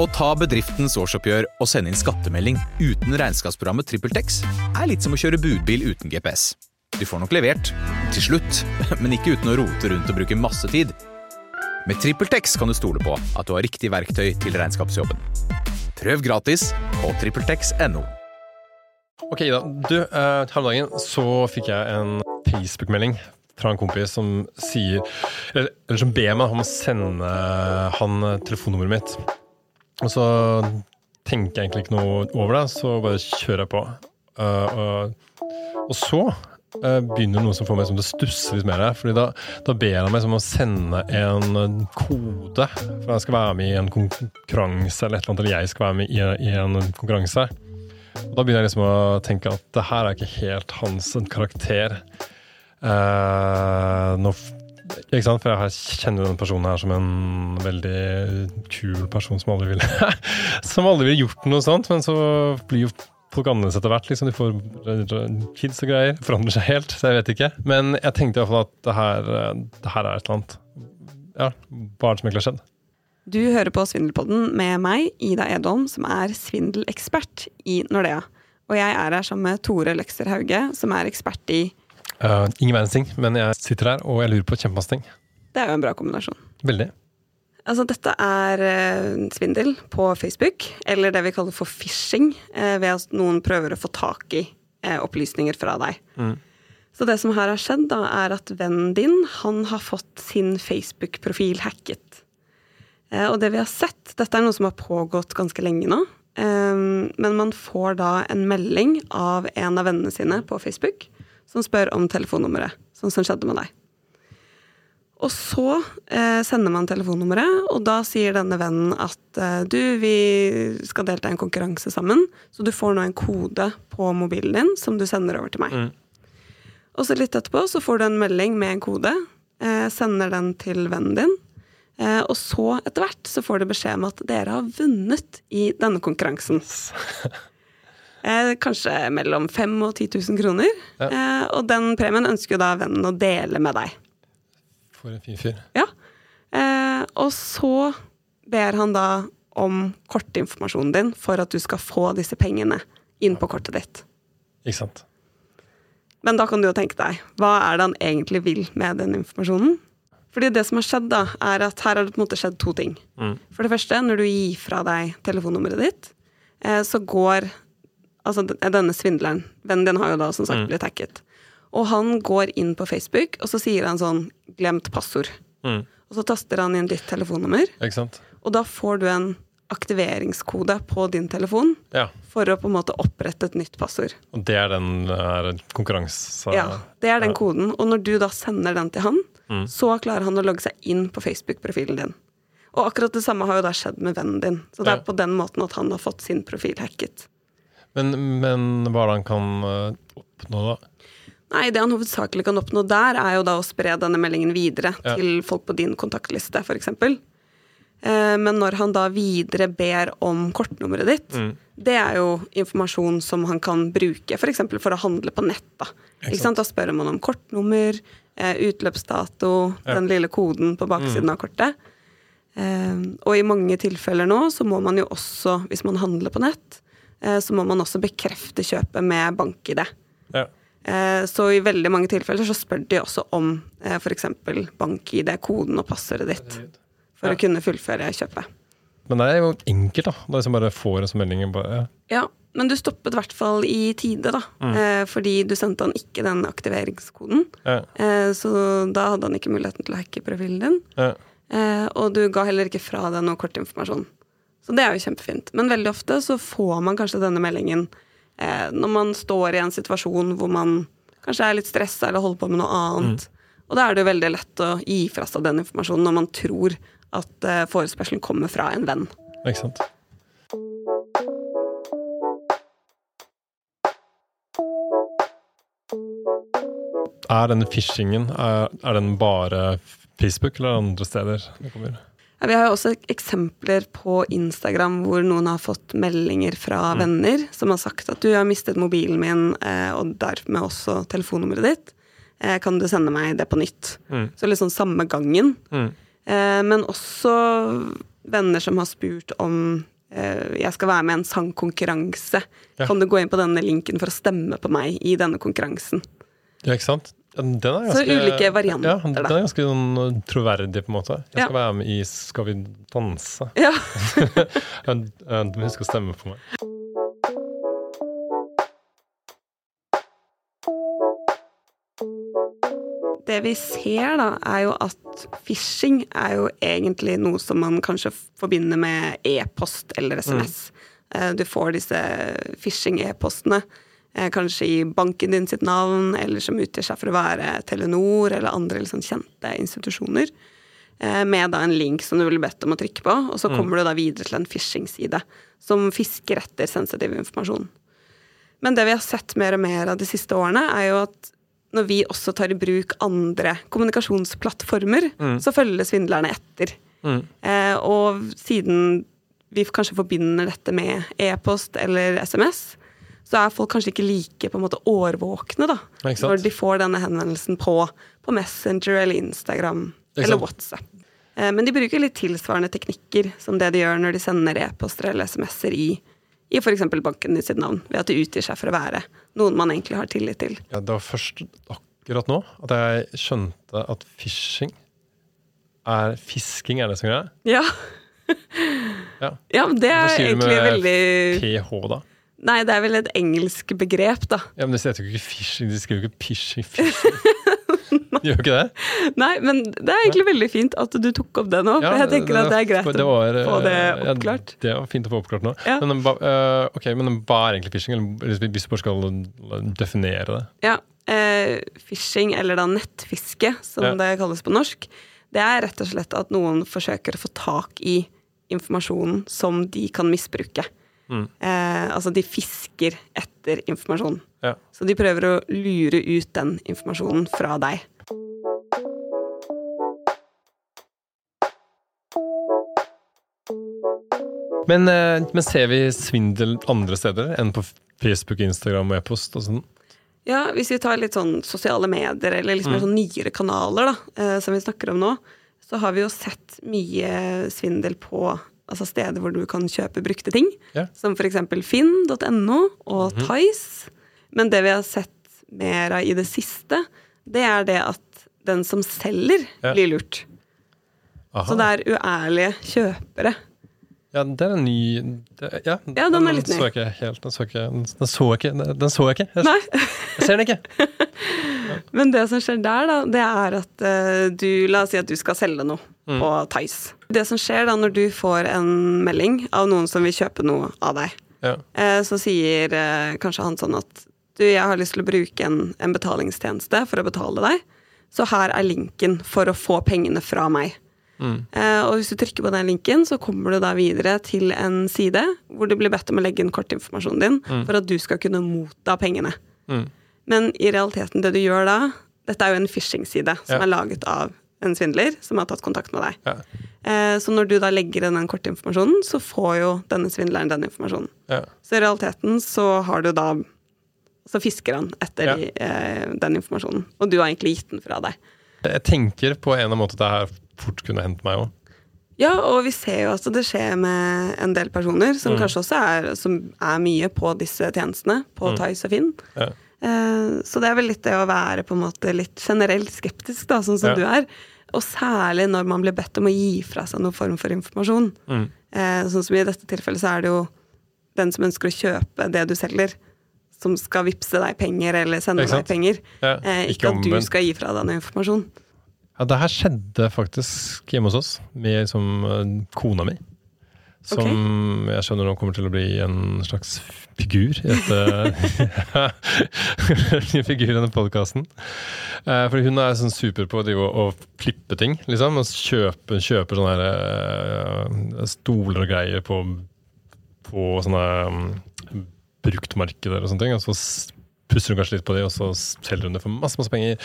Å ta bedriftens årsoppgjør og sende inn skattemelding uten regnskapsprogrammet TrippelTex er litt som å kjøre budbil uten GPS. Du får nok levert, til slutt, men ikke uten å rote rundt og bruke masse tid. Med TrippelTex kan du stole på at du har riktig verktøy til regnskapsjobben. Prøv gratis på TrippelTex.no. Ok, Ida. Du, eh, her om dagen så fikk jeg en Facebook-melding fra en kompis som sier Eller, eller som ber meg om å sende han telefonnummeret mitt. Og så tenker jeg egentlig ikke noe over det, så bare kjører jeg på. Uh, uh, og så uh, begynner noe som får meg som til å stusse litt mer. fordi da, da, ber han meg som å sende en kode for jeg skal være med i en konkurranse, eller et eller annet, eller jeg skal være med i, i en konkurranse. Og da begynner jeg liksom å tenke at det her er ikke helt hans karakter. Nå, ikke sant? For jeg kjenner denne personen her som en veldig kul person som aldri ville Som aldri ville gjort noe sånt, men så blir jo folk annerledes etter hvert. Liksom. De får kids og greier. Forandrer seg helt, så jeg vet ikke. Men jeg tenkte iallfall at det her, det her er et eller annet. Ja, hva er det som egentlig har skjedd? Du hører på Svindelpodden med meg, Ida Edholm, som er svindelekspert i Nordea. Og jeg er her sammen med Tore Løkser Hauge, som er ekspert i Uh, ingen verdens ting, men jeg sitter her og jeg lurer på kjempemasse ting. Det er jo en bra kombinasjon. Veldig. Altså, dette er uh, svindel på Facebook, eller det vi kaller for phishing, uh, ved at noen prøver å få tak i opplysninger fra deg. Mm. Så det som her har skjedd, da, er at vennen din han har fått sin Facebook-profil hacket. og det vi har sett Dette er noe som har pågått ganske lenge nå. men man får da en melding av en av vennene sine på Facebook som spør om telefonnummeret, sånn som skjedde med deg. Og så eh, sender man telefonnummeret, og da sier denne vennen at eh, du, vi skal delta i en konkurranse sammen, så du får nå en kode på mobilen din som du sender over til meg. Mm. Og så litt etterpå så får du en melding med en kode, eh, sender den til vennen din, eh, og så etter hvert så får du beskjed om at dere har vunnet i denne konkurransen. Eh, kanskje mellom 5000 og 10 000 kroner. Ja. Eh, og den premien ønsker jo da vennen å dele med deg. For en fin fyr. Ja. Eh, og så ber han da om kortinformasjonen din for at du skal få disse pengene inn på kortet ditt. Ikke sant. Men da kan du jo tenke deg, hva er det han egentlig vil med den informasjonen? Fordi det som har skjedd, da, er at her har det på en måte skjedd to ting. Mm. For det første, når du gir fra deg telefonnummeret ditt, eh, så går Altså denne svindleren. Vennen din har jo da som sagt mm. blitt hacket. Og han går inn på Facebook, og så sier han sånn 'glemt passord'. Mm. Og så taster han inn ditt telefonnummer, og da får du en aktiveringskode på din telefon ja. for å på en måte opprette et nytt passord. Og det er den er konkurranse... Ja, det er den ja. koden. Og når du da sender den til han, mm. så klarer han å logge seg inn på Facebook-profilen din. Og akkurat det samme har jo da skjedd med vennen din. Så det er på den måten at han har fått sin profil hacket. Men, men hva er det han kan eh, oppnå, da? Nei, Det han hovedsakelig kan oppnå der, er jo da å spre denne meldingen videre ja. til folk på din kontaktliste, f.eks. Eh, men når han da videre ber om kortnummeret ditt, mm. det er jo informasjon som han kan bruke f.eks. For, for å handle på nett. Da Ikke sant? Da spør man om kortnummer, eh, utløpsdato, ja. den lille koden på baksiden mm. av kortet. Og i mange tilfeller nå så må man jo også, hvis man handler på nett, så må man også bekrefte kjøpet med bank-ID. Ja. Eh, så i veldig mange tilfeller så spør de også om eh, f.eks. bank-ID, koden og passordet ditt, for ja. å kunne fullføre kjøpet. Men det er jo enkelt, da. Da liksom bare får en sånn melding. Ja. ja. men du stoppet i hvert fall i tide, da. Mm. fordi du sendte han ikke den aktiveringskoden. Ja. så da hadde han ikke muligheten til å hacke profilen din. Og du ga heller ikke fra deg noe kortinformasjon. Så det er jo kjempefint. Men veldig ofte så får man kanskje denne meldingen eh, når man står i en situasjon hvor man kanskje er litt stressa eller holder på med noe annet. Mm. Og da er det jo veldig lett å gi fra seg den informasjonen når man tror at eh, forespørselen kommer fra en venn. Ikke sant. Er denne phishingen er, er den bare Facebook, eller andre steder det kommer? Vi har jo også eksempler på Instagram hvor noen har fått meldinger fra mm. venner som har sagt at du har mistet mobilen min, eh, og dermed også telefonnummeret ditt. Eh, kan du sende meg det på nytt? Mm. Så liksom samme gangen. Mm. Eh, men også venner som har spurt om eh, jeg skal være med i en sangkonkurranse. Ja. Kan du gå inn på denne linken for å stemme på meg i denne konkurransen? Ja, ikke sant? Er Så ulike varianter, ja. Den er ganske sånn troverdig, på en måte. Jeg skal Ja. være med i Skal vi danse. Ja. Du må huske å stemme på meg. Det vi ser, da, er jo at phishing er jo egentlig noe som man kanskje forbinder med e-post eller SMS. Mm. Du får disse phishing-e-postene eh, kanskje i banken din sitt navn, eller som utgir seg for å være Telenor eller andre liksom kjente institusjoner. eh, Med da en link som du ville bedt om å trykke på, og så kommer du da videre til en phishing-side som fisker etter sensitiv informasjon. Men det vi har sett mer og mer av de siste årene, er jo at når vi også tar i bruk andre kommunikasjonsplattformer, så følger svindlerne etter. Eh, og siden vi kanskje forbinder dette med e-post eller SMS, så er folk kanskje ikke like på en måte årvåkne da, når de får denne henvendelsen på, på Messenger eller Instagram eller? WhatsApp. Eh, men de bruker litt tilsvarende teknikker som det de gjør når de sender e-poster eller SMS-er i, i f.eks. banken i sitt navn, ved at de utgir seg for å være noen man egentlig har tillit til. Ja, det var først akkurat nå at jeg skjønte at phishing er Fisking er det som er greia? Ja. Ja. ja, men det er egentlig veldig PH, da? Nei, det er vel et engelsk begrep, da. Ja, men Det heter jo ikke fishing, de skriver jo ikke pishing. fishing. Gjør ikke det? Nei, men det er egentlig veldig fint at du tok opp det nå. Ja, for jeg tenker at det er greit det var, å få det eh, oppklart. Ja, det var fint å få oppklart nå. Ja. Men, hva- okay, men hva er egentlig phishing? Eller hvis du bare skal definere det? Ja, uh, Phishing, eller da nettfiske, som Ja. det kalles på norsk, det er rett og slett at noen forsøker å få tak i informasjonen som de kan misbruke. Mm. Eh, altså, de fisker etter informasjon. Ja. Så de prøver å lure ut den informasjonen fra deg. Men, eh, men ser vi svindel andre steder enn på Facebook, Instagram og e-post og sånn? Ja, hvis vi tar litt sånn sosiale medier, eller liksom Mm. sånn nyere kanaler, da, eh, som vi snakker om nå, så har vi jo sett mye svindel på altså steder hvor du kan kjøpe brukte ting. Ja. Som eksempel finn.no og Mhm. Tice. Men det vi har sett mer av i det siste, det er det at den som selger, Ja. blir lurt. Aha. Så det er uærlige kjøpere. Ja, det er en ny det, Ja, Ja, den er litt så ny. jeg ikke helt. Den så ikke. Den så ikke. Den så jeg ikke. Jeg, Nei. jeg ser den ikke. Men det som skjer der, da, det er at uh, du La oss si at du skal selge noe på Tice. Det som skjer da når du får en melding av noen som vil kjøpe noe av deg, Ja. eh, så sier eh, kanskje han sånn at du, jeg har lyst til å bruke en, en betalingstjeneste for å betale deg, så her er linken for å få pengene fra meg. Mm. Eh, og hvis du trykker på den linken, så kommer du da videre til en side hvor du blir bedt om å legge inn kortinformasjonen din for at du skal kunne motta pengene. Mm. Men i realiteten, det du gjør da Dette er jo en phishing-side som Ja. er laget av en svindler som har tatt kontakt med deg. Ja. Eh, så når du da legger inn den kortinformasjonen, så får jo denne svindleren den informasjonen. Ja. Så i realiteten så har du da Så fisker han etter Ja. de, eh, den informasjonen. Og du har egentlig gitt den fra deg. Jeg tenker på en eller annen måte at det her fort kunne hendt meg òg. Ja, og vi ser jo at det skjer med en del personer som Mm. kanskje også er, som er mye på disse tjenestene, på Tice og Finn. Ja. Eh, Så det er vel litt det å være på en måte litt generelt skeptisk, da, sånn som Ja. du er. Og særlig når man blir bedt om å gi fra seg noen form for informasjon. Mm. Eh, Sånn som i dette tilfellet så er det jo den som ønsker å kjøpe det du selger, som skal vippse deg penger eller sende deg penger. Ja, Eh, ikke Ikke at du skal gi fra deg noe informasjon. Ja, det her skjedde faktisk hjemme hos oss, med liksom, kona mi. Som jeg skjønner nå kommer til å bli en slags figur i dette En figur i denne podkasten. Eh, fordi hun er sånn super på å å flippe ting, liksom. Og kjøpe, kjøper sånne her, uh, stoler og greier på, på sånne um, bruktmarkeder og sånne ting. Og så pusser hun kanskje litt på det, og så selger hun det for masse masse penger.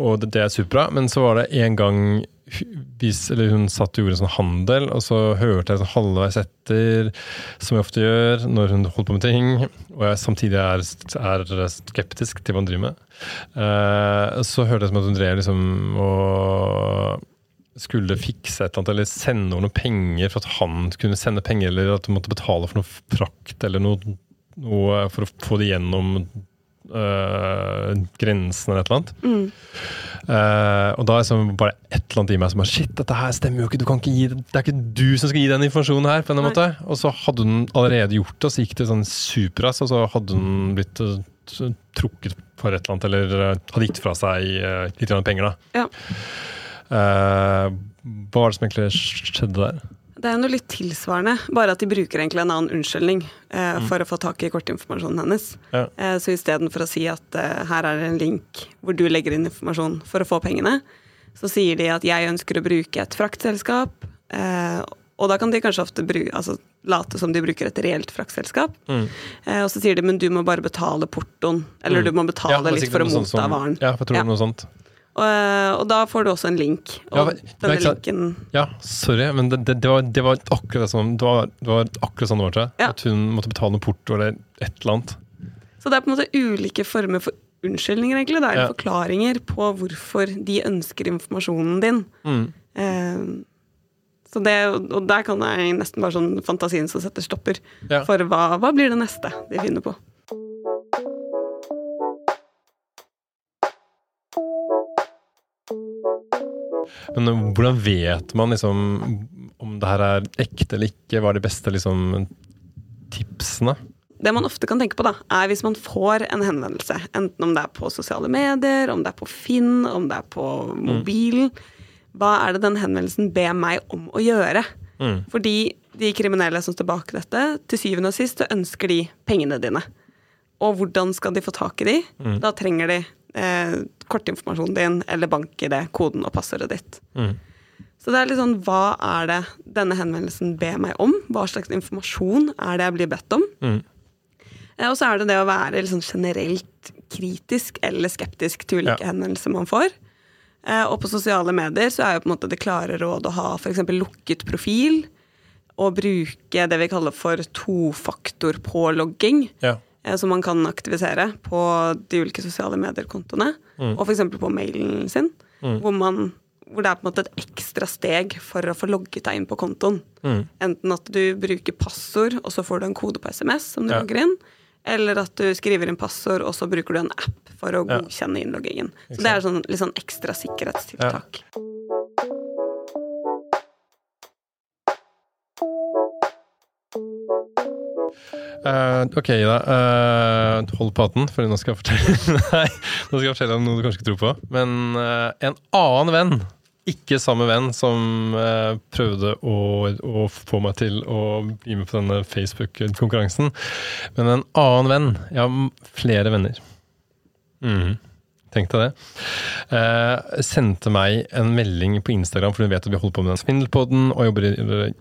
Og det, det er superbra. Men så var det en gang vis- hun satt og gjorde en sånn handel, og så hørte jeg sånn halvveis etter, som jeg ofte gjør når hun holder på med ting, og jeg samtidig er, er skeptisk til hva hun driver med. Uh, så hørte jeg som at hun drev liksom og skulle fikse et eller annet, eller sende over noen penger for at han kunne sende penger, eller at hun måtte betale for noe frakt eller noe, noe for å få det gjennom øh, grensen eller et eller annet. Eh, og da er det bare et eller annet i meg som er Shit, dette her stemmer jo ikke! Du kan ikke gi, det er ikke du som skal gi den informasjonen her! på en måte. Og så hadde hun allerede gjort det, og så gikk det sånn superass og så hadde hun blitt uh, trukket for et eller annet, eller uh, hadde gitt fra seg litt penger, da. Ja. Hva var det som egentlig skjedde der? Det er noe litt tilsvarende, bare at de bruker egentlig en annen unnskyldning eh, for å få tak i kortinformasjonen hennes. Ja. Eh, så istedenfor å si at eh, her er det en link hvor du legger inn informasjon for å få pengene, så sier de at jeg ønsker å bruke et fraktselskap. Eh, og da kan de kanskje ofte bruke, altså, late som de bruker et reelt fraktselskap. Mm. Eh, og så sier de men du må bare betale portoen, eller du må betale ja, litt for å motta varen. Ja, jeg tror det Ja. noe sånt. Og, eh, og da får du også en link. Og Ja, denne linken Ja, sorry, men det, det, det, var, det var akkurat sånn det var, det var akkurat sånn det var, til. Ja. At hun måtte betale noe porto eller et eller annet. Så det er på en måte ulike former for unnskyldninger, egentlig. Det er Ja. forklaringer på hvorfor de ønsker informasjonen din. Mm. Eh, så det, og der kan jeg nesten bare sånn fantasien som setter stopper Ja. for hva, hva blir det neste de finner på. Men øh, hvordan vet man liksom om det her er ekte eller ikke? Hva er de beste liksom, tipsene? Det man ofte kan tenke på, da, er hvis man får en henvendelse, enten om det er på sosiale medier, om det er på Finn, om det er på mobilen. Hva er det den henvendelsen ber meg om å gjøre? Mm. Fordi de kriminelle som står bak dette, til syvende og sist ønsker de pengene dine. Og hvordan skal de få tak i de? Da trenger de eh, kortinformasjonen din eller bank-ID, koden og passordet ditt. Mm. Så det er litt sånn, hva er det denne henvendelsen ber meg om? Hva slags informasjon er det jeg blir bedt om? Mm. Eh, Og så er det det å være liksom generelt kritisk eller skeptisk til ulike Ja. henvendelser man får. Eh, Og på sosiale medier så er jo på en måte det klare råd å ha f.eks. lukket profil. Og bruke det vi kaller for tofaktorpålogging. Ja. Eh, Som man kan aktivisere på de ulike sosiale medier-kontoene. Mm. Og f.eks. på mailen sin. Hvor, man, hvor det er på en måte et ekstra steg for å få logget deg inn på kontoen. Mm. Enten at du bruker passord, og så får du en kode på SMS som du Ja. logger inn. Eller at du skriver inn passord, og så bruker du en app for å Ja. godkjenne innloggingen. Så det er sånn, litt sånn ekstra sikkerhetstiltak. Eh, ok, da. Uh, hold paten, for nå skal jeg Nei, nå skal jeg fortelle om noe du kanskje ikke tror på. Men uh, en annen venn, ikke samme venn som eh, prøvde å, å få meg til å bli med på denne Facebook-konkurransen, men en annen venn. Jeg har flere venner. Mhm. Tenk deg det. Eh, sendte meg en melding på Instagram, for hun vet at vi holder på med den svindelpodden og jobber i,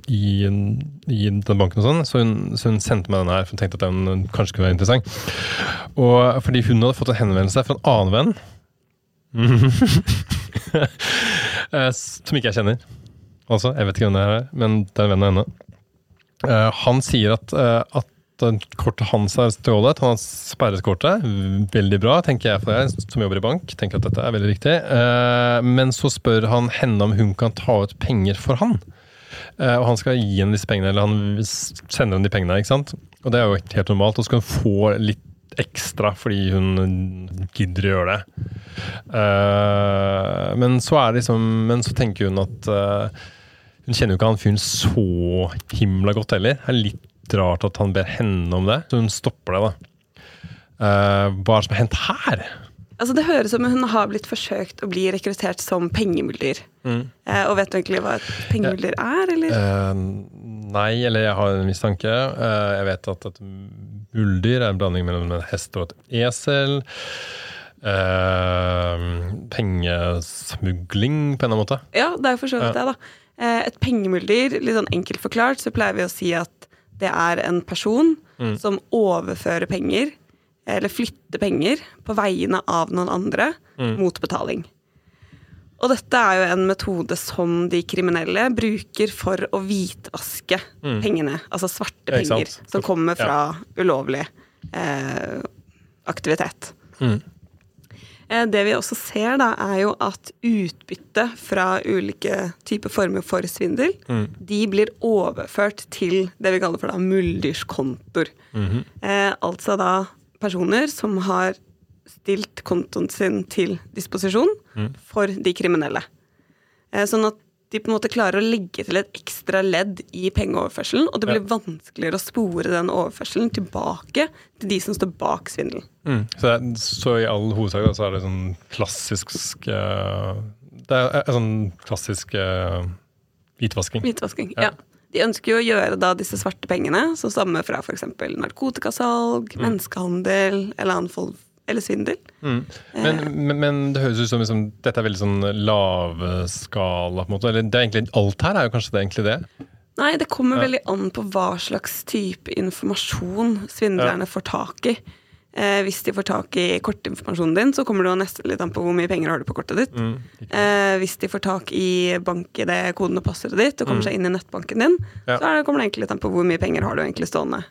i, i den banken og sånn, så så hun sendte meg den her, for hun tenkte at den kanskje kunne være interessant. Og fordi hun hadde fått en henvendelse fra en annen venn, eh, som ikke jeg kjenner. Altså, jeg vet ikke hvem det er, men det er en venn av henne. Eh, han sier at, eh, kortet hans er stjålet. Han har sperret kortet. Veldig bra, tenker jeg for jeg som jobber i bank. tenker at dette er veldig riktig. Eh, Men så spør han henne om hun kan ta ut penger for han. Eh, Og han skal gi henne disse pengene, eller han sender henne de pengene. ikke sant? Og det er jo helt normalt. Og så skal hun få litt ekstra fordi hun gidder å gjøre det. Eh, Men så er det liksom Men så tenker hun at hun kjenner jo ikke han fyren så himla godt heller. Er litt rart at han ber henne om det, så hun stopper det, da. Uh, hva er det som har hendt her? Altså Det høres ut som hun har blitt forsøkt å bli rekruttert som pengemuldyr. Eh, og vet du egentlig hva et pengemuldyr er, eller? Eh, nei, eller jeg har en mistanke. Uh, jeg vet at et muldyr er en blanding mellom en hest og et esel. Eh, pengesmugling, på en eller annen måte. Ja, det er jo for så vidt det, da. Eh, et pengemuldyr, litt sånn enkelt forklart, så pleier vi å si at det er en person Mm. som overfører penger, eller flytter penger, på vegne av noen andre Mm. mot betaling. Og dette er jo en metode som de kriminelle bruker for å hvitvaske pengene, altså svarte Mm. Penger, som kommer fra ulovlig eh, aktivitet. Mm. Eh, Det vi også ser, da, er jo at utbytte fra ulike typer former for svindel, de blir overført til det vi kaller for da muldyrskontoer. eh, altså da personer som har stilt kontoen sin til disposisjon for de kriminelle. Eh, Sånn at de på en måte klarer å legge til et ekstra ledd i pengeoverførselen, og det blir vanskeligere å spore den overførselen tilbake til de som står bak svindelen. Mm. Så, er- så i all hovedsak da, så er det sånn klassisk uh, Det er en sånn klassisk uh, hvitvasking. Hvitvasking. Ja. Ja. De ønsker jo å gjøre da disse svarte pengene, som stammer fra f.eks. narkotikasalg, menneskehandel eller annen form eller svindel. Mm. Men, men, men det høres ut som liksom, dette er veldig sånn lavskala, på en måte. Eller det er egentlig, alt her er jo kanskje det egentlig det? Nei, det kommer Ja. veldig an på hva slags type informasjon svindlerne får tak i. Eh, hvis de får tak i kortinformasjonen din, så kommer det jo nesten litt an på hvor mye penger har du på kortet ditt. Mm. Eh, hvis de får tak i bank-ID, koden og passordet ditt, og kommer seg inn i nettbanken din, Mm. Ja. så er det, kommer det egentlig litt an på hvor mye penger har du egentlig stående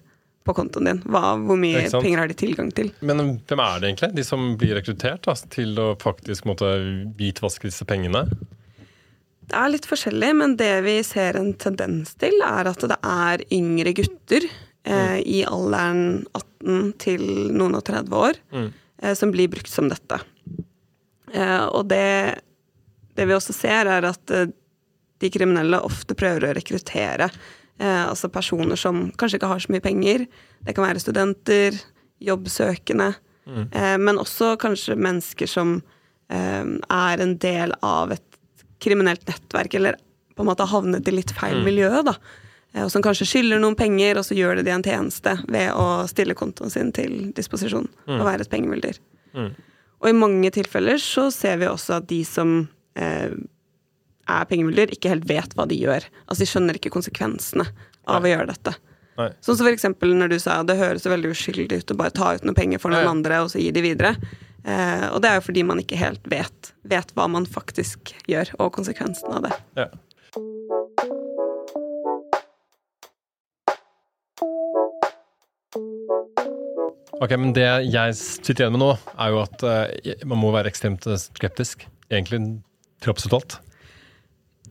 på kontoen din. Hva, hvor mye penger har de tilgang til. Men hvem er det egentlig? De som blir rekruttert da, til å faktisk måtte hvitvaske disse pengene? Det er litt forskjellig, men det vi ser en tendens til, er at det er yngre gutter eh, i alderen 18 til noen og 30 år Mm. eh, som blir brukt som dette. Eh, og det, det vi også ser, er at eh, de kriminelle ofte prøver å rekruttere eh, altså personer som kanskje ikke har så mye penger. Det kan være studenter, jobbsøkende, eh, men også kanskje mennesker som eh, er en del av et kriminelt nettverk, eller på en måte har havnet i litt feil miljø, da. Eh, Og som kanskje skylder noen penger, og så gjør det de en tjeneste ved å stille kontoen sin til disposisjon og være et pengemylder. Mm. Og i mange tilfeller så ser vi også at de som eh, er pengemylder, ikke helt vet hva de gjør. Altså de skjønner ikke konsekvensene av å gjøre dette. Nei. Sånn som for eksempel når du sa det høres veldig uskyldig ut å bare ta ut noen penger for noen ja. andre og så gi de videre. Eh, og det er jo fordi man ikke helt vet, vet hva man faktisk gjør, og konsekvensen av det. Ja. Ok, men Det jeg sitter igjen med nå, er jo at eh, man må være ekstremt skeptisk. Egentlig til absolutt alt.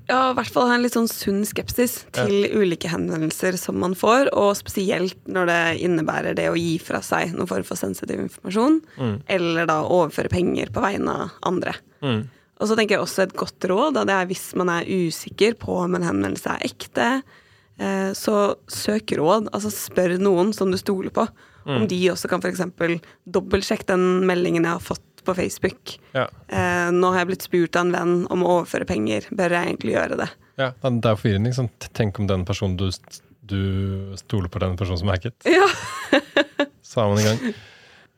Ja, i hvert fall ha en litt sånn sunn skepsis til ulike henvendelser som man får, og spesielt når det innebærer det å gi fra seg noen form for sensitiv informasjon, eller da overføre penger på vegne av andre. Mm. Og så tenker jeg også et godt råd, da det er hvis man er usikker på om en henvendelse er ekte, eh, så søk råd. Altså spør noen som du stoler på, om de også kan f.eks. dobbeltsjekke den meldingen jeg har fått på Facebook. Ja. Eh, nå har jeg blitt spurt av en venn om å overføre penger, bør jeg egentlig gjøre det? ja, Det er jo forvirrende. Liksom. Tenk om den personen du, du stoler på, den personen som er hacket. Ja. Så man i gang.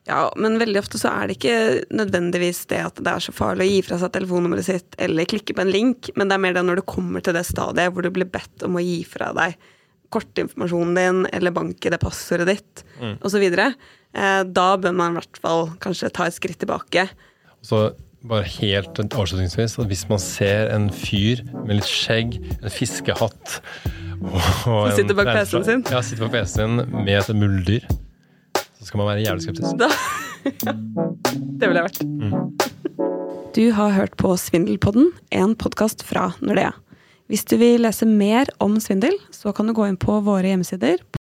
Ja, men veldig ofte så er det ikke nødvendigvis det at det er så farlig å gi fra seg telefonnummeret sitt eller klikke på en link, men det er mer det når du kommer til det stadiet hvor du blir bedt om å gi fra deg kortinformasjonen din eller banke det passordet ditt Mm. osv. Eh, da bør man i hvert fall kanskje ta et skritt tilbake. Så bare helt avslutningsvis, at hvis man ser en fyr med litt skjegg, en fiskehatt og, Som sitter bak PC-en sin? Ja, sitter bak PC-en med et muldyr, så skal man være jævlig skeptisk. Da Det ville jeg vært. Du har hørt på Svindelpodden, en podkast fra Nordea. Hvis du vil lese mer om svindel, så kan du gå inn på våre hjemmesider